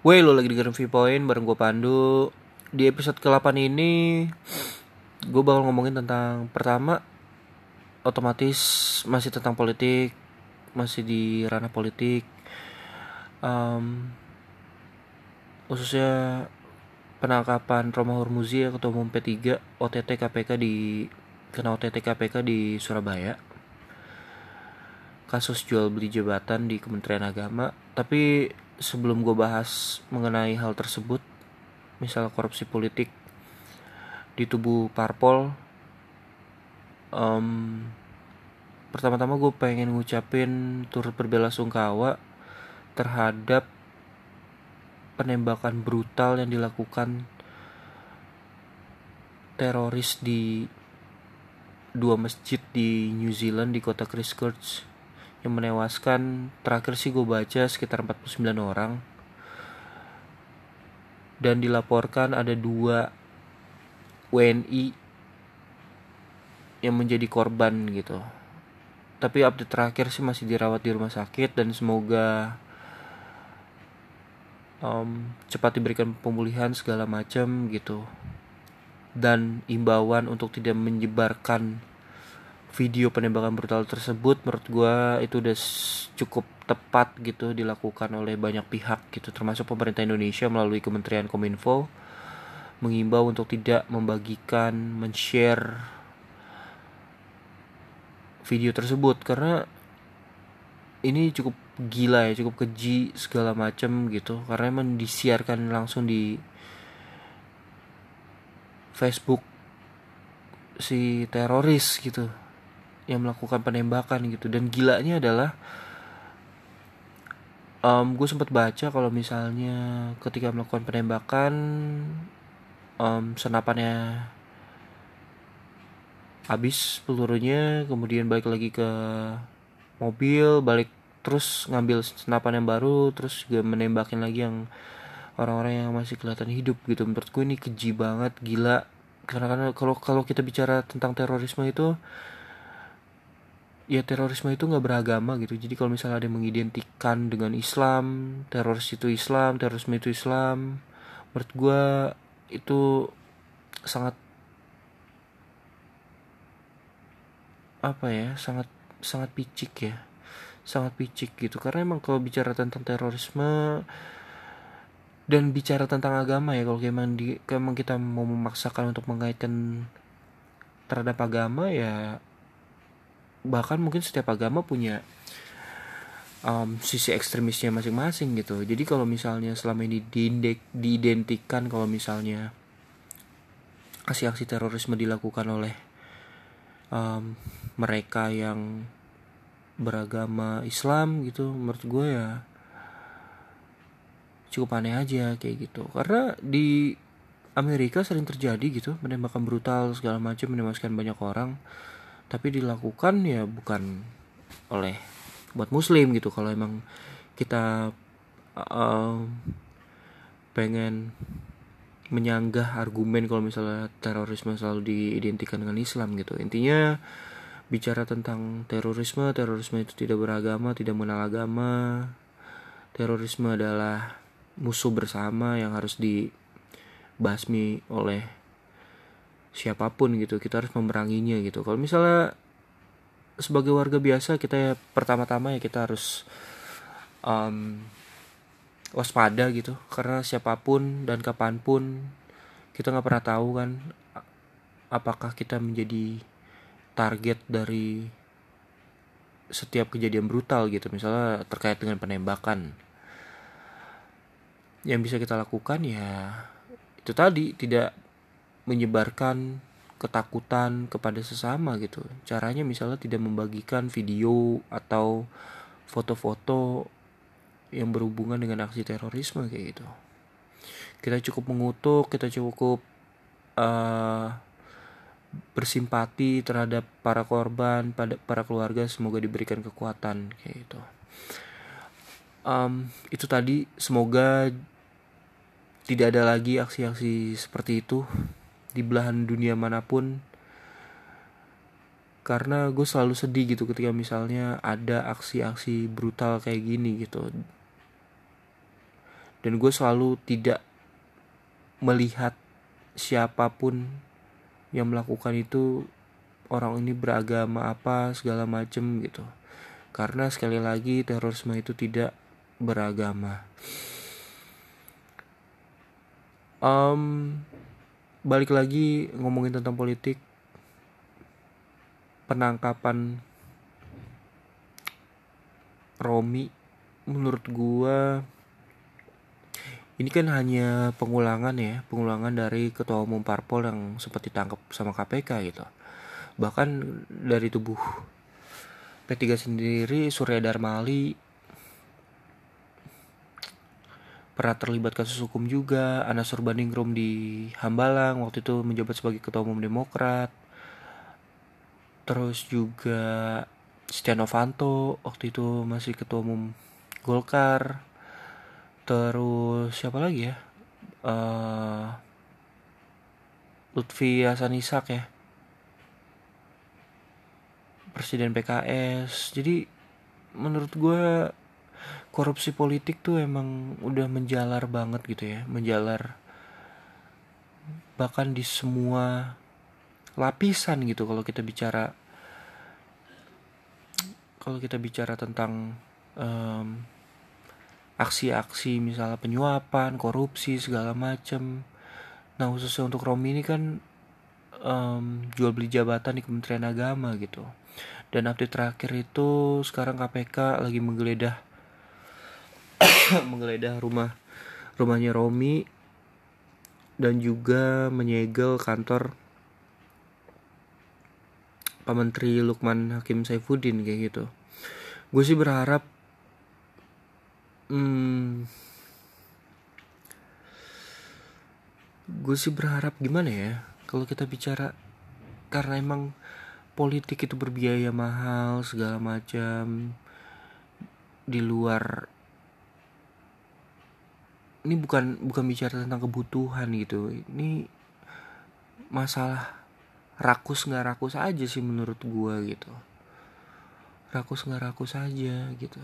Woi lo lagi dengerin Viewpoint bareng gue Pandu. Di episode ke-8 ini Gue bakal ngomongin tentang Pertama Otomatis masih tentang politik Masih di ranah politik. Um, Khususnya Penangkapan Roma Hormuzi Ketua Umum P3 OTT KPK di Kena OTT KPK di Surabaya. Kasus jual beli jabatan di Kementerian Agama. Tapi sebelum gue bahas mengenai hal tersebut, misal korupsi politik di tubuh parpol, um, pertama-tama gue pengen ngucapin turut berbelasungkawa terhadap penembakan brutal yang dilakukan teroris di dua masjid di New Zealand di kota Christchurch yang menewaskan terakhir sih gue baca sekitar 49 orang. Dan dilaporkan ada dua WNI yang menjadi korban gitu. Tapi update terakhir sih masih dirawat di rumah sakit dan semoga um, cepat diberikan pemulihan segala macam gitu. Dan imbauan untuk tidak menyebarkan video penembakan brutal tersebut menurut gue itu udah cukup tepat gitu dilakukan oleh banyak pihak gitu termasuk pemerintah Indonesia melalui Kementerian Kominfo mengimbau untuk tidak membagikan men-share video tersebut. Karena ini cukup gila ya cukup keji segala macam gitu. Karena emang disiarkan langsung di Facebook si teroris gitu yang melakukan penembakan gitu. Dan gilanya adalah um, gue sempat baca kalau misalnya ketika melakukan penembakan um, senapannya habis pelurunya kemudian balik lagi ke mobil balik terus ngambil senapan yang baru terus juga menembakin lagi yang orang-orang yang masih kelihatan hidup gitu. Menurut gue ini keji banget gila. Karena kalau kalau kita bicara tentang terorisme itu ya terorisme itu nggak beragama gitu. Jadi kalau misalnya ada yang mengidentikan dengan Islam teroris itu Islam terorisme itu Islam menurut gue itu sangat apa ya sangat sangat picik ya. Sangat picik gitu. Karena emang kalau bicara tentang terorisme dan bicara tentang agama ya kalau emang di emang kita mau memaksakan untuk mengaitkan terhadap agama ya bahkan mungkin setiap agama punya um, sisi ekstremisnya masing-masing gitu. Jadi kalau misalnya selama ini diidentikan kalau misalnya aksi-aksi terorisme dilakukan oleh um, mereka yang beragama Islam gitu menurut gue ya cukup aneh aja kayak gitu. Karena di Amerika sering terjadi gitu menembakkan brutal segala macam menewaskan banyak orang tapi dilakukan ya bukan oleh buat muslim gitu. Kalau emang kita uh, pengen menyanggah argumen kalau misalnya terorisme selalu diidentikan dengan Islam gitu. Intinya bicara tentang terorisme terorisme itu tidak beragama tidak mengenal agama. Terorisme adalah musuh bersama yang harus dibasmi oleh siapa pun gitu kita harus memeranginya gitu. Kalau misalnya sebagai warga biasa kita ya pertama-tama ya kita harus um, waspada gitu. Karena siapa pun dan kapan pun kita nggak pernah tahu kan apakah kita menjadi target dari setiap kejadian brutal gitu. Misalnya terkait dengan penembakan. Yang bisa kita lakukan ya itu tadi tidak menyebarkan ketakutan kepada sesama gitu. Caranya misalnya tidak membagikan video atau foto-foto yang berhubungan dengan aksi terorisme kayak gitu. Kita cukup mengutuk, kita cukup uh, bersimpati terhadap para korban, pada para keluarga semoga diberikan kekuatan kayak gitu. Um, itu tadi semoga tidak ada lagi aksi-aksi seperti itu di belahan dunia mana pun karena gue selalu sedih gitu ketika misalnya ada aksi-aksi brutal kayak gini gitu. Dan gue selalu tidak melihat siapa pun yang melakukan itu orang ini beragama apa segala macem gitu. Karena sekali lagi terorisme itu tidak beragama. Um, balik lagi ngomongin tentang politik penangkapan Romi menurut gua ini kan hanya pengulangan ya pengulangan dari ketua umum parpol yang sempat ditangkap sama KPK gitu. Bahkan dari tubuh P3 sendiri Surya Darmali pernah terlibat kasus hukum juga. Anas Urbaningrum di Hambalang waktu itu menjabat sebagai ketua umum Demokrat. Terus juga Setia Novanto waktu itu masih ketua umum Golkar. Terus siapa lagi ya? Uh, Lutfi Hasan Isak ya. Presiden PKS jadi menurut gue korupsi politik tuh emang udah menjalar banget gitu ya menjalar bahkan di semua lapisan gitu kalau kita bicara kalau kita bicara tentang um, aksi-aksi misalnya penyuapan, korupsi segala macam. Nah khususnya untuk Romi ini kan um, jual beli jabatan di Kementerian Agama gitu. Dan update terakhir itu sekarang KPK lagi menggeledah menggeledah rumah rumahnya Romi dan juga menyegel kantor Pak Menteri Lukman Hakim Saifuddin kayak gitu. Gue sih berharap hmm, gue sih berharap gimana ya kalau kita bicara karena emang politik itu berbiaya mahal segala macam di luar ini bukan bukan bicara tentang kebutuhan gitu. Ini masalah rakus nggak rakus aja sih menurut gue gitu. Rakus nggak rakus aja gitu.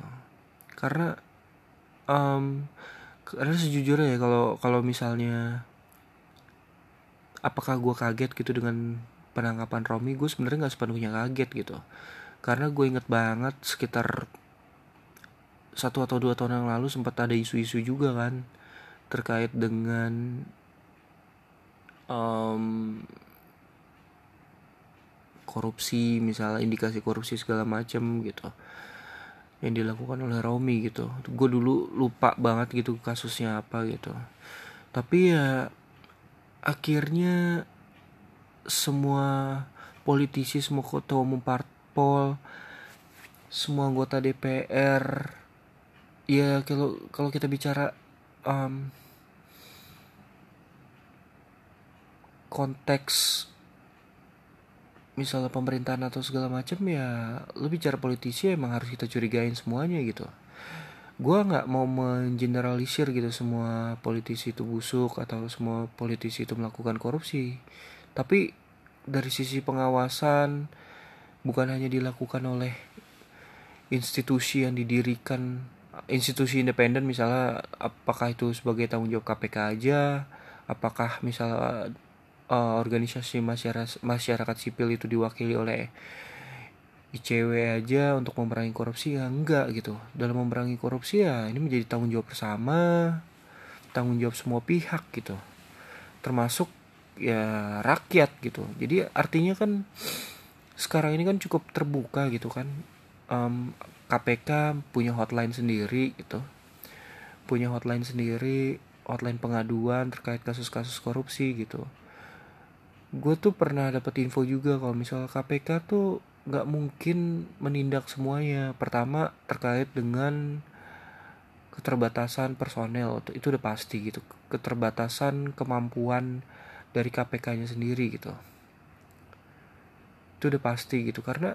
Karena um, karena sejujurnya ya kalau kalau misalnya apakah gue kaget gitu dengan penangkapan Romi gue sebenarnya nggak sepenuhnya kaget gitu. Karena gue inget banget sekitar satu atau dua tahun yang lalu sempat ada isu-isu juga kan terkait dengan um, korupsi misalnya indikasi korupsi segala macam gitu yang dilakukan oleh Romi gitu. Gue dulu lupa banget gitu kasusnya apa gitu. Tapi ya akhirnya semua politisi semua ketua umum parpol semua anggota DPR ya kalau kalau kita bicara um, konteks misalnya pemerintahan atau segala macam ya lu bicara politisi emang harus kita curigain semuanya gitu. Gue nggak mau mengeneralisir gitu semua politisi itu busuk atau semua politisi itu melakukan korupsi. Tapi dari sisi pengawasan bukan hanya dilakukan oleh institusi yang didirikan institusi independen misalnya apakah itu sebagai tanggung jawab KPK aja? Apakah misalnya uh, organisasi masyarakat masyarakat sipil itu diwakili oleh ICW aja untuk memerangi korupsi? Ya enggak gitu. Dalam memerangi korupsi ya ini menjadi tanggung jawab bersama tanggung jawab semua pihak gitu. Termasuk ya rakyat gitu. Jadi artinya kan sekarang ini kan cukup terbuka gitu kan. Um, KPK punya hotline sendiri gitu. Punya hotline sendiri hotline pengaduan terkait kasus-kasus korupsi gitu. Gue tuh pernah dapat info juga kalau misalnya KPK tuh nggak mungkin menindak semuanya. Pertama terkait dengan keterbatasan personel itu udah pasti gitu. Keterbatasan kemampuan dari KPK-nya sendiri gitu. Itu udah pasti gitu. Karena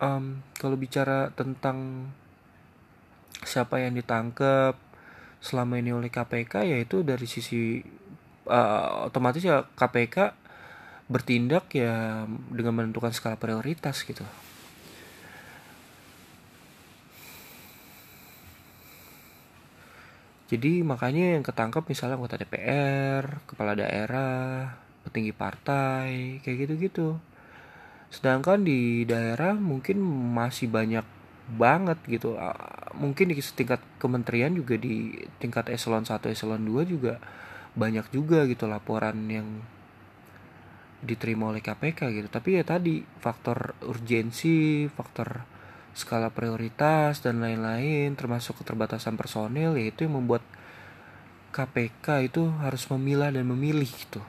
um, kalau bicara tentang siapa yang ditangkap selama ini oleh KPK ya itu dari sisi uh, otomatis ya KPK bertindak ya dengan menentukan skala prioritas gitu. Jadi makanya yang ketangkep misalnya anggota DPR kepala daerah petinggi partai kayak gitu-gitu sedangkan di daerah mungkin masih banyak banget gitu. Mungkin di tingkat kementerian juga di tingkat eselon 1 eselon 2 juga banyak juga gitu laporan yang diterima oleh KPK gitu. Tapi ya tadi faktor urgensi faktor skala prioritas dan lain-lain termasuk keterbatasan personil yaitu yang membuat KPK itu harus memilah dan memilih gitu.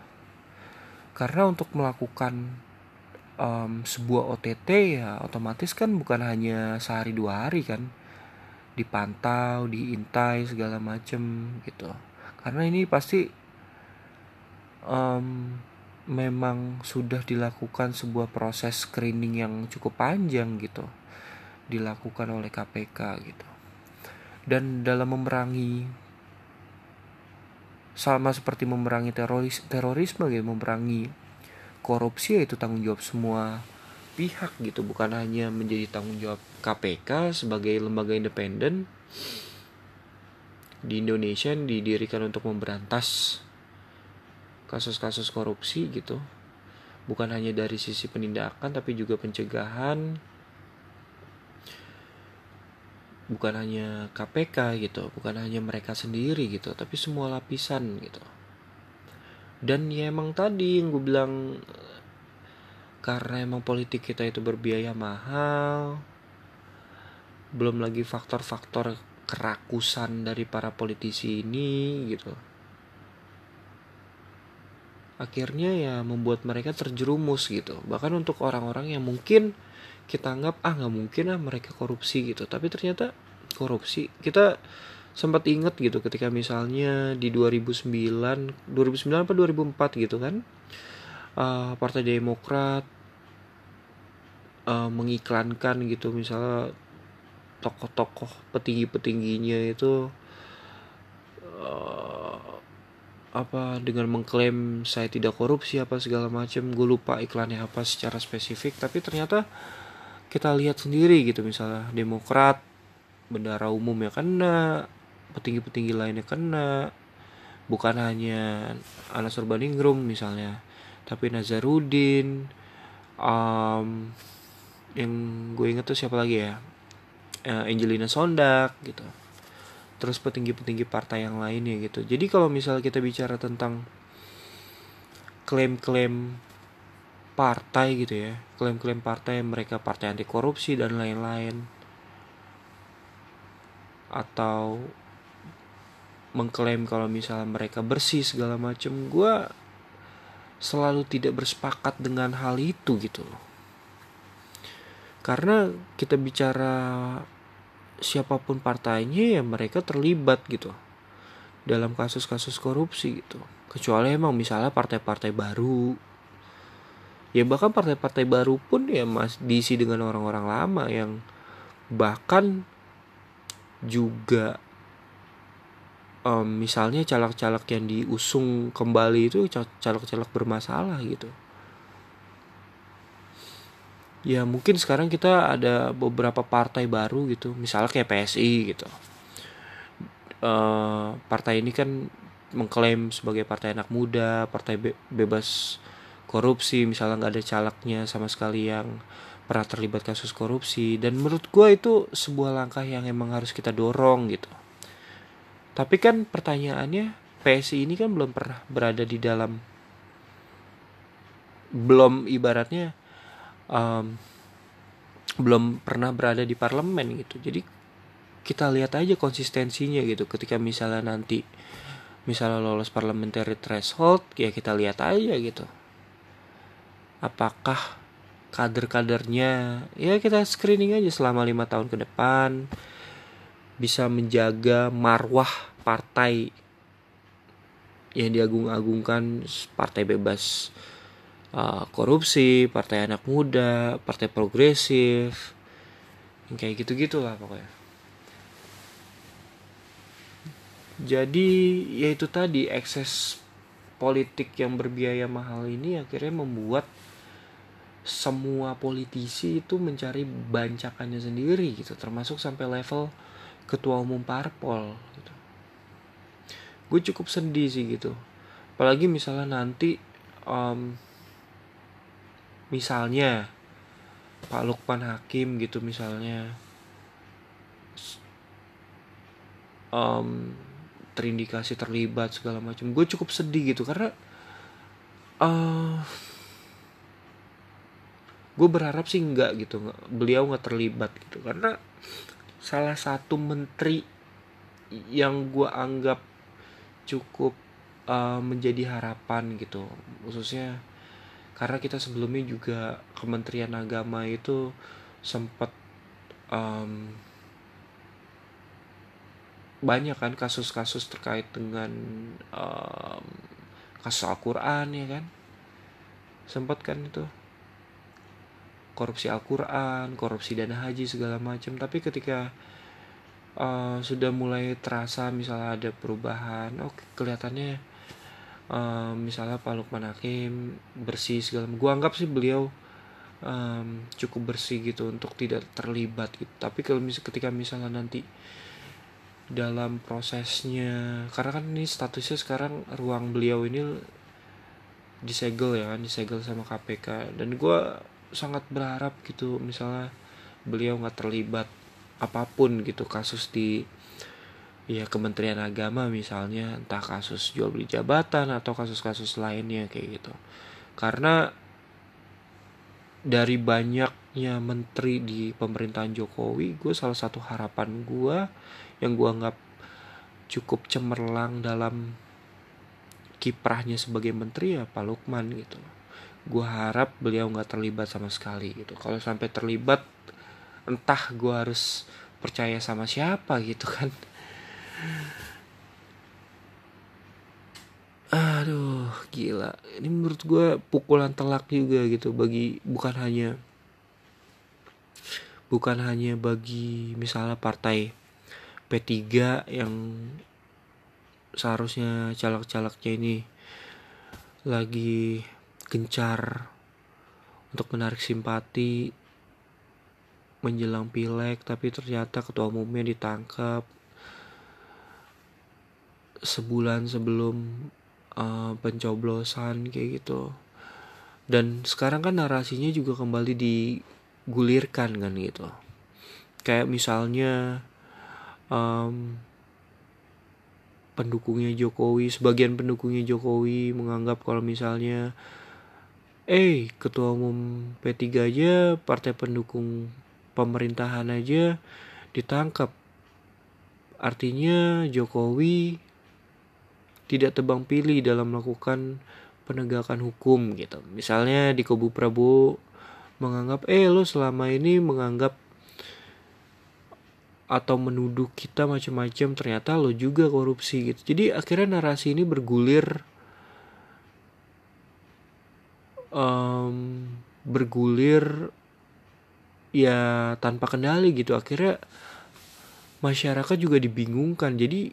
Karena untuk melakukan um, sebuah OTT ya otomatis kan bukan hanya sehari dua hari kan. Dipantau diintai segala macem gitu. Karena ini pasti um, memang sudah dilakukan sebuah proses screening yang cukup panjang gitu. Dilakukan oleh KPK gitu. Dan dalam memerangi sama seperti memerangi teroris terorisme gitu memerangi korupsi itu tanggung jawab semua pihak gitu. Bukan hanya menjadi tanggung jawab KPK sebagai lembaga independen di Indonesia yang didirikan untuk memberantas kasus-kasus korupsi gitu. Bukan hanya dari sisi penindakan tapi juga pencegahan. Bukan hanya KPK gitu bukan hanya mereka sendiri gitu tapi semua lapisan gitu dan ya emang tadi yang gue bilang karena emang politik kita itu berbiaya mahal belum lagi faktor-faktor kerakusan dari para politisi ini gitu. Akhirnya ya membuat mereka terjerumus gitu. Bahkan untuk orang-orang yang mungkin kita anggap ah nggak mungkin lah mereka korupsi gitu. Tapi ternyata korupsi. Kita sempat inget gitu ketika misalnya di 2009 2009 apa 2004 gitu kan uh, Partai Demokrat uh, mengiklankan gitu misalnya tokoh-tokoh petinggi-petingginya itu uh, apa dengan mengklaim saya tidak korupsi apa segala macam gue lupa iklannya apa secara spesifik tapi ternyata kita lihat sendiri gitu misalnya Demokrat bendara umum ya kena petinggi-petinggi lainnya kena. Bukan hanya Anas Urbaningrum misalnya tapi Nazarudin um, yang gue inget tuh siapa lagi ya? Eh, Angelina Sondak gitu. Terus petinggi-petinggi partai yang lainnya gitu. Jadi kalau misalnya kita bicara tentang klaim-klaim partai gitu ya klaim-klaim partai mereka partai anti korupsi dan lain-lain atau mengklaim kalau misalnya mereka bersih segala macem gue selalu tidak bersepakat dengan hal itu gitu loh. Karena kita bicara siapa pun partainya ya mereka terlibat gitu. Dalam kasus-kasus korupsi gitu. Kecuali emang misalnya partai-partai baru. Ya bahkan partai-partai baru pun ya mas diisi dengan orang-orang lama yang bahkan juga um, misalnya caleg-caleg yang diusung kembali itu caleg-caleg bermasalah gitu. Ya mungkin sekarang kita ada beberapa partai baru gitu misalnya kayak PSI gitu. Uh, partai ini kan mengklaim sebagai partai anak muda partai be bebas korupsi misalnya nggak ada calegnya sama sekali yang pernah terlibat kasus korupsi. Dan menurut gue itu sebuah langkah yang emang harus kita dorong gitu tapi kan pertanyaannya PSI ini kan belum pernah berada di dalam belum ibaratnya um, belum pernah berada di parlemen gitu. Jadi kita lihat aja konsistensinya gitu. Ketika misalnya nanti misalnya lolos parliamentary threshold ya kita lihat aja gitu. Apakah kader-kadernya ya kita screening aja selama lima tahun ke depan bisa menjaga marwah partai yang diagung-agungkan partai bebas uh, korupsi, partai anak muda, partai progresif, yang kayak gitu gitulah pokoknya. Jadi ya itu tadi ekses politik yang berbiaya mahal ini akhirnya membuat semua politisi itu mencari bancakannya sendiri gitu termasuk sampai level ketua umum parpol gitu. Gue cukup sedih sih gitu. Apalagi misalnya nanti um, misalnya Pak Lukman Hakim gitu misalnya. Um, terindikasi terlibat segala macam. Gue cukup sedih gitu karena uh, gue berharap sih enggak gitu. Beliau nggak terlibat gitu. Karena salah satu menteri yang gue anggap cukup uh, menjadi harapan gitu. Khususnya karena kita sebelumnya juga Kementerian Agama itu sempat um, banyak kan kasus-kasus terkait dengan um, kasus Al-Quran ya kan? Sempat kan itu korupsi Al-Quran, korupsi dana haji segala macam. Tapi ketika uh, sudah mulai terasa misalnya ada perubahan, oh kelihatannya uh, misalnya Pak Lukman Hakim bersih segala macam. Gua anggap sih beliau um, cukup bersih gitu untuk tidak terlibat gitu. Tapi kalau mis ketika misalnya nanti dalam prosesnya karena kan ini statusnya sekarang ruang beliau ini disegel ya kan disegel sama KPK dan gue sangat berharap gitu misalnya beliau nggak terlibat apa pun gitu kasus di ya Kementerian Agama misalnya entah kasus jual beli jabatan atau kasus-kasus lainnya kayak gitu. Karena dari banyaknya menteri di pemerintahan Jokowi gue salah satu harapan gue yang gue anggap cukup cemerlang dalam kiprahnya sebagai menteri ya Pak Lukman gitu gue harap beliau nggak terlibat sama sekali gitu. Kalau sampai terlibat entah gue harus percaya sama siapa gitu kan. Aduh gila. Ini menurut gue pukulan telak juga gitu bagi bukan hanya bukan hanya bagi misalnya partai P3 yang seharusnya caleg-calegnya ini lagi gencar untuk menarik simpati menjelang pileg tapi ternyata ketua umumnya ditangkap sebulan sebelum uh, pencoblosan kayak gitu. Dan sekarang kan narasinya juga kembali digulirkan kan gitu. Kayak misalnya um, pendukungnya Jokowi sebagian pendukungnya Jokowi menganggap kalau misalnya eh ketua umum P3 aja partai pendukung pemerintahan aja ditangkap. Artinya Jokowi tidak tebang pilih dalam melakukan penegakan hukum gitu. Misalnya di kubu Prabowo menganggap eh lo selama ini menganggap atau menuduh kita macam-macam ternyata lo juga korupsi gitu. Jadi akhirnya narasi ini bergulir um, bergulir ya tanpa kendali gitu. Akhirnya masyarakat juga dibingungkan. Jadi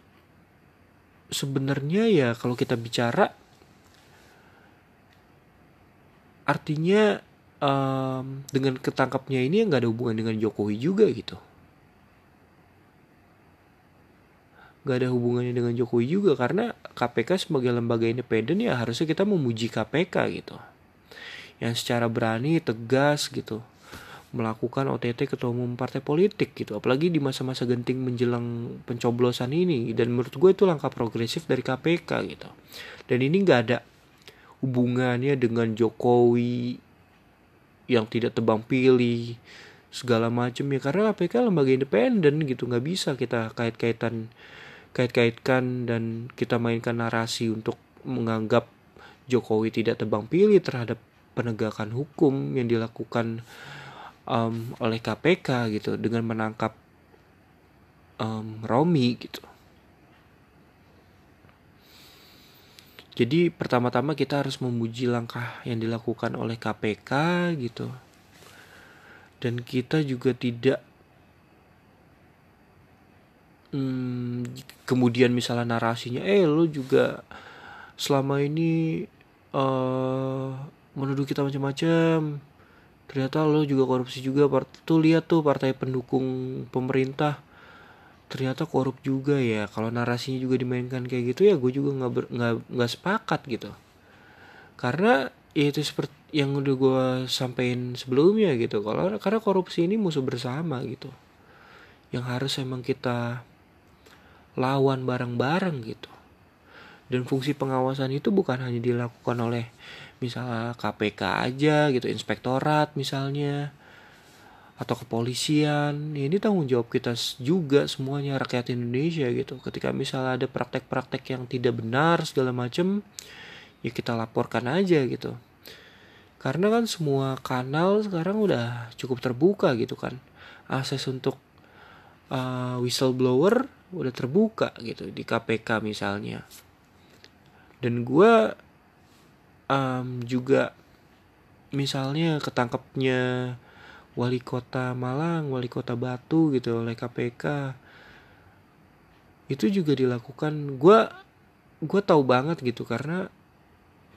sebenarnya ya kalau kita bicara artinya um, dengan ketangkapnya ini nggak ada hubungan dengan Jokowi juga gitu. Nggak ada hubungannya dengan Jokowi juga karena KPK sebagai lembaga independen ya harusnya kita memuji KPK gitu yang secara berani tegas gitu melakukan OTT ketua umum partai politik gitu. Apalagi di masa-masa genting menjelang pencoblosan ini. Dan menurut gue itu langkah progresif dari KPK gitu. Dan ini nggak ada hubungannya dengan Jokowi yang tidak tebang pilih segala macam ya. Karena KPK lembaga independen gitu nggak bisa kita kait-kaitan kait-kaitkan dan kita mainkan narasi untuk menganggap Jokowi tidak tebang pilih terhadap penegakan hukum yang dilakukan um, oleh KPK gitu dengan menangkap um, Romi gitu. Jadi pertama-tama kita harus memuji langkah yang dilakukan oleh KPK gitu. Dan kita juga tidak hmm, kemudian misalnya narasinya eh lo juga selama ini uh, menuduh kita macam-macam ternyata lo juga korupsi juga. Tuh lihat tuh partai pendukung pemerintah. Ternyata korup juga ya. Kalau narasinya juga dimainkan kayak gitu ya gue juga nggak nggak nggak sepakat gitu. Karena ya itu seperti yang udah gue sampein sebelumnya gitu. Kalau karena korupsi ini musuh bersama gitu. Yang harus emang kita lawan bareng-bareng gitu. Dan fungsi pengawasan itu bukan hanya dilakukan oleh misalnya KPK aja gitu inspektorat misalnya atau kepolisian. Ya ini tanggung jawab kita juga semuanya rakyat Indonesia gitu. Ketika misalnya ada praktek-praktek yang tidak benar segala macem ya kita laporkan aja gitu. Karena kan semua kanal sekarang udah cukup terbuka gitu kan. Akses untuk uh, whistleblower udah terbuka gitu di KPK misalnya. Dan gue um, juga misalnya ketangkepnya wali kota Malang, wali kota Batu gitu oleh KPK itu juga dilakukan. Gue gue tahu banget gitu karena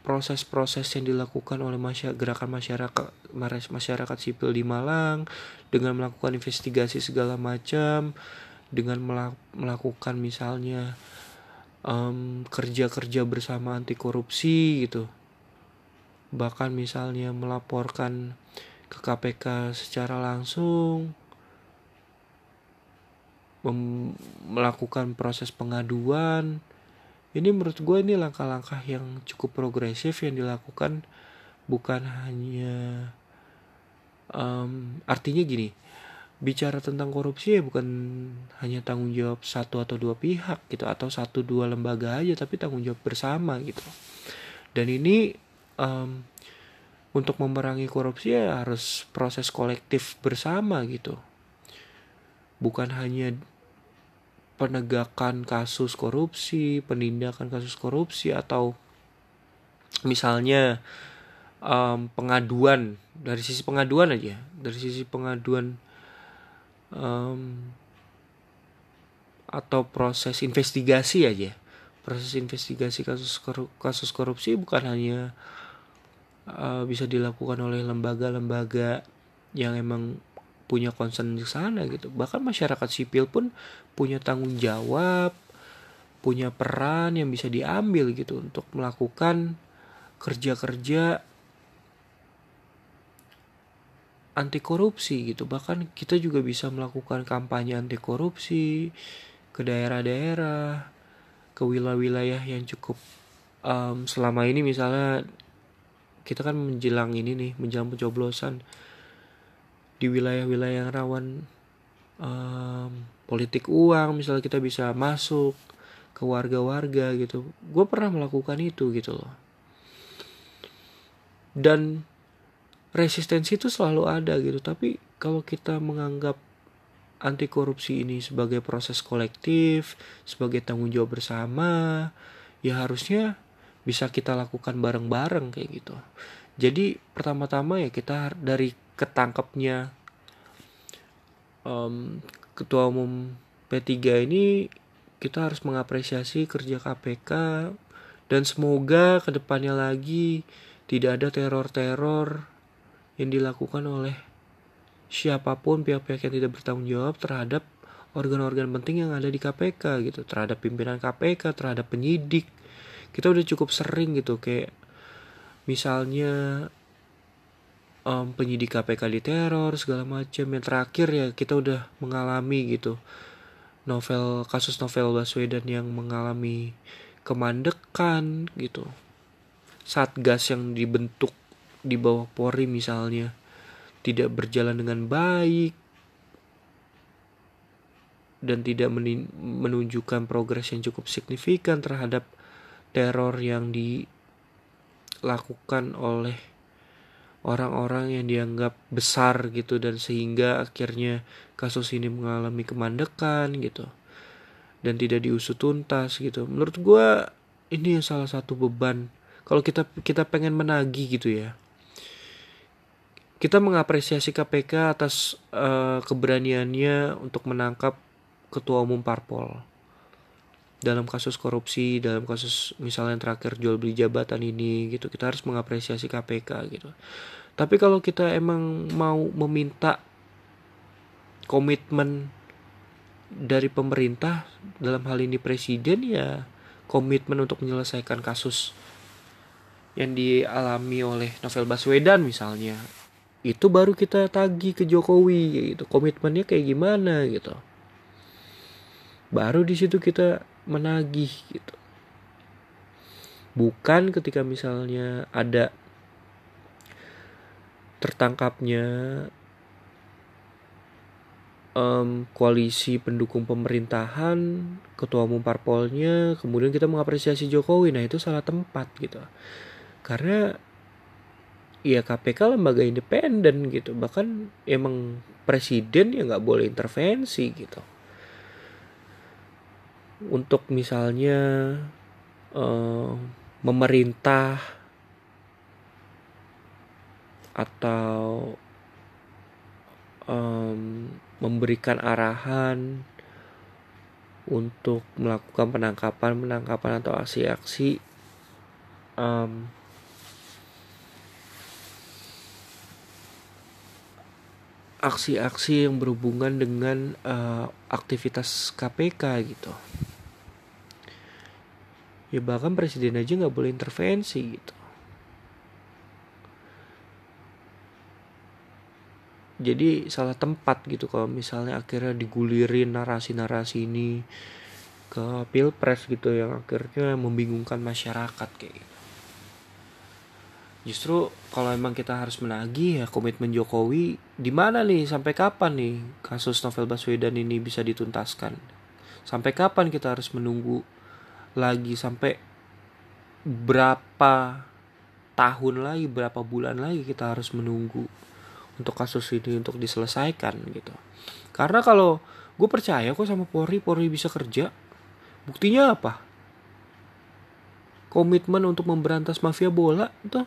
proses-proses yang dilakukan oleh masyarakat, gerakan masyarakat masyarakat sipil di Malang dengan melakukan investigasi segala macam dengan melakukan misalnya kerja-kerja um, bersama anti korupsi gitu bahkan misalnya melaporkan ke KPK secara langsung melakukan proses pengaduan. Ini menurut gue ini langkah-langkah yang cukup progresif yang dilakukan. Bukan hanya um, artinya gini bicara tentang korupsi ya bukan hanya tanggung jawab satu atau dua pihak gitu atau satu dua lembaga aja tapi tanggung jawab bersama gitu. Dan ini um, untuk memerangi korupsi ya harus proses kolektif bersama gitu. Bukan hanya penegakan kasus korupsi penindakan kasus korupsi atau misalnya um, pengaduan. Dari sisi pengaduan aja. Dari sisi pengaduan um, atau proses investigasi aja. Proses investigasi kasus kasus korupsi bukan hanya uh, bisa dilakukan oleh lembaga-lembaga yang emang punya concern di sana gitu. Bahkan masyarakat sipil pun punya tanggung jawab punya peran yang bisa diambil gitu untuk melakukan kerja-kerja anti korupsi gitu. Bahkan kita juga bisa melakukan kampanye anti korupsi ke daerah-daerah ke wilayah-wilayah yang cukup um, selama ini misalnya kita kan menjelang ini nih menjelang pencoblosan. Di wilayah-wilayah yang rawan um, politik uang misalnya kita bisa masuk ke warga-warga gitu. Gue pernah melakukan itu gitu loh. Dan resistensi itu selalu ada gitu. Tapi kalau kita menganggap anti korupsi ini sebagai proses kolektif sebagai tanggung jawab bersama ya harusnya bisa kita lakukan bareng-bareng kayak gitu. Jadi pertama-tama ya kita dari ketangkepnya um, ketua umum P3 ini kita harus mengapresiasi kerja KPK dan semoga ke depannya lagi tidak ada teror-teror yang dilakukan oleh siapa pun pihak-pihak yang tidak bertanggung jawab terhadap organ-organ penting yang ada di KPK gitu terhadap pimpinan KPK terhadap penyidik kita udah cukup sering gitu kayak misalnya um, penyidik KPK di teror segala macam yang terakhir ya kita udah mengalami gitu. Novel kasus novel Baswedan yang mengalami kemandekan gitu. Satgas yang dibentuk di bawah Polri misalnya tidak berjalan dengan baik dan tidak menunjukkan progres yang cukup signifikan terhadap teror yang dilakukan oleh orang-orang yang dianggap besar gitu dan sehingga akhirnya kasus ini mengalami kemandekan gitu dan tidak diusut tuntas gitu. Menurut gue ini salah satu beban. Kalau kita kita pengen menagih gitu ya. Kita mengapresiasi KPK atas uh, keberaniannya untuk menangkap ketua umum parpol dalam kasus korupsi dalam kasus misalnya yang terakhir jual beli jabatan ini gitu. Kita harus mengapresiasi KPK gitu. Tapi kalau kita emang mau meminta komitmen dari pemerintah dalam hal ini presiden ya komitmen untuk menyelesaikan kasus yang dialami oleh Novel Baswedan misalnya. Itu baru kita tagih ke Jokowi gitu. Komitmennya kayak gimana gitu. Baru di situ kita menagih gitu bukan ketika misalnya ada tertangkapnya um, koalisi pendukung pemerintahan, ketua umum parpolnya, kemudian kita mengapresiasi Jokowi. Nah, itu salah tempat gitu. Karena ya KPK lembaga independen gitu. Bahkan emang presiden ya nggak boleh intervensi gitu. Untuk misalnya uh, memerintah atau um, memberikan arahan untuk melakukan penangkapan penangkapan atau aksi-aksi um, aksi-aksi yang berhubungan dengan uh, aktivitas KPK gitu ya bahkan presiden aja nggak boleh intervensi gitu jadi salah tempat gitu kalau misalnya akhirnya digulirin narasi-narasi ini ke pilpres gitu yang akhirnya membingungkan masyarakat kayak gitu. Justru kalau emang kita harus menagih ya komitmen Jokowi di mana nih? Sampai kapan nih kasus Novel Baswedan ini bisa dituntaskan? Sampai kapan kita harus menunggu lagi? Sampai berapa tahun lagi, berapa bulan lagi kita harus menunggu? untuk kasus ini untuk diselesaikan gitu. Karena kalau gue percaya kok sama Polri Polri bisa kerja. Buktinya apa? Komitmen untuk memberantas mafia bola tuh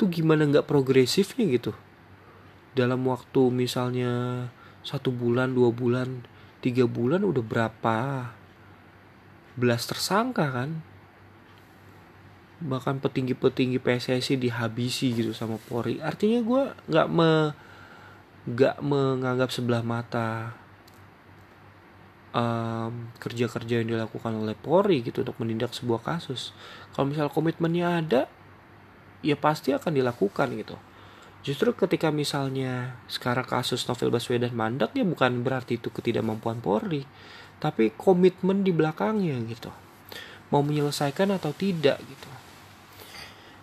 tuh gimana nggak progresifnya gitu? Dalam waktu misalnya satu bulan dua bulan tiga bulan udah berapa belas tersangka kan? Bahkan petinggi-petinggi PSSI dihabisi gitu sama Polri. Artinya gue nggak me nggak menganggap sebelah mata um, kerja-kerja yang dilakukan oleh Polri gitu untuk menindak sebuah kasus. Kalau misal komitmennya ada ya pasti akan dilakukan gitu. Justru ketika misalnya sekarang kasus Novel Baswedan mandek ya bukan berarti itu ketidakmampuan Polri tapi komitmen di belakangnya gitu. Mau menyelesaikan atau tidak gitu.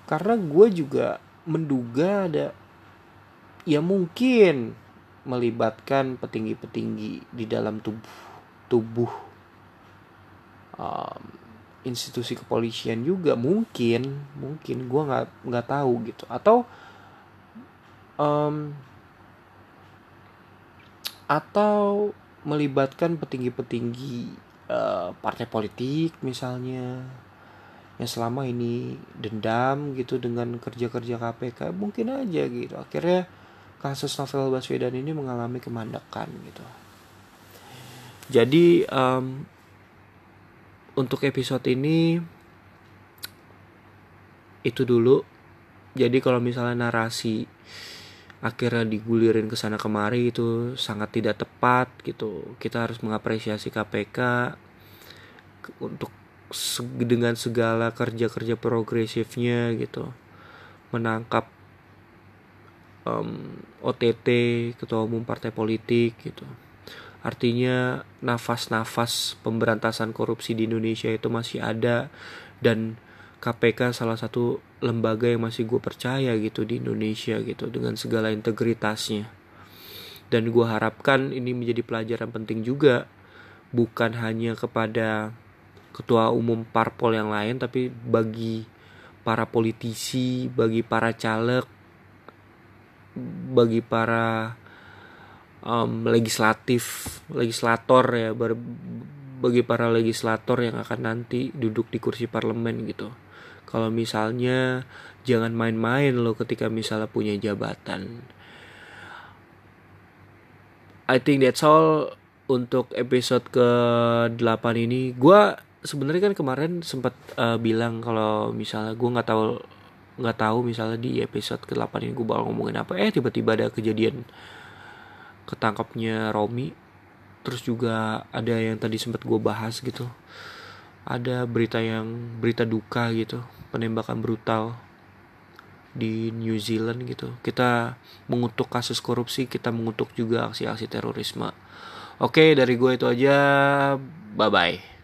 Karena gue juga menduga ada ya mungkin melibatkan petinggi-petinggi di dalam tubuh tubuh um, institusi kepolisian juga mungkin mungkin gue nggak nggak tahu gitu. Atau um, atau melibatkan petinggi-petinggi uh, partai politik misalnya yang selama ini dendam gitu dengan kerja-kerja KPK mungkin aja gitu. Akhirnya kasus novel Baswedan ini mengalami kemandakan gitu. Jadi um, untuk episode ini itu dulu. Jadi kalau misalnya narasi akhirnya digulirin ke sana kemari itu sangat tidak tepat gitu. Kita harus mengapresiasi KPK untuk dengan segala kerja-kerja progresifnya gitu. Menangkap um, OTT ketua umum partai politik gitu artinya nafas-nafas pemberantasan korupsi di Indonesia itu masih ada dan KPK salah satu lembaga yang masih gue percaya gitu di Indonesia gitu dengan segala integritasnya. Dan gue harapkan ini menjadi pelajaran penting juga bukan hanya kepada ketua umum parpol yang lain tapi bagi para politisi bagi para caleg bagi para um, legislatif legislator ya ber, bagi para legislator yang akan nanti duduk di kursi parlemen gitu. Kalau misalnya jangan main-main loh ketika misalnya punya jabatan. I think that's all untuk episode ke-8 ini. Gua sebenarnya kan kemarin sempat uh, bilang kalau misalnya gue nggak tahu nggak tahu misalnya di episode ke-8 ini gue bakal ngomongin apa. Eh tiba-tiba ada kejadian ketangkapnya Romi terus juga ada yang tadi sempat gue bahas gitu. Ada berita yang berita duka gitu penembakan brutal di New Zealand gitu. Kita mengutuk kasus korupsi kita mengutuk juga aksi-aksi terorisme. Oke dari gue itu aja. Bye bye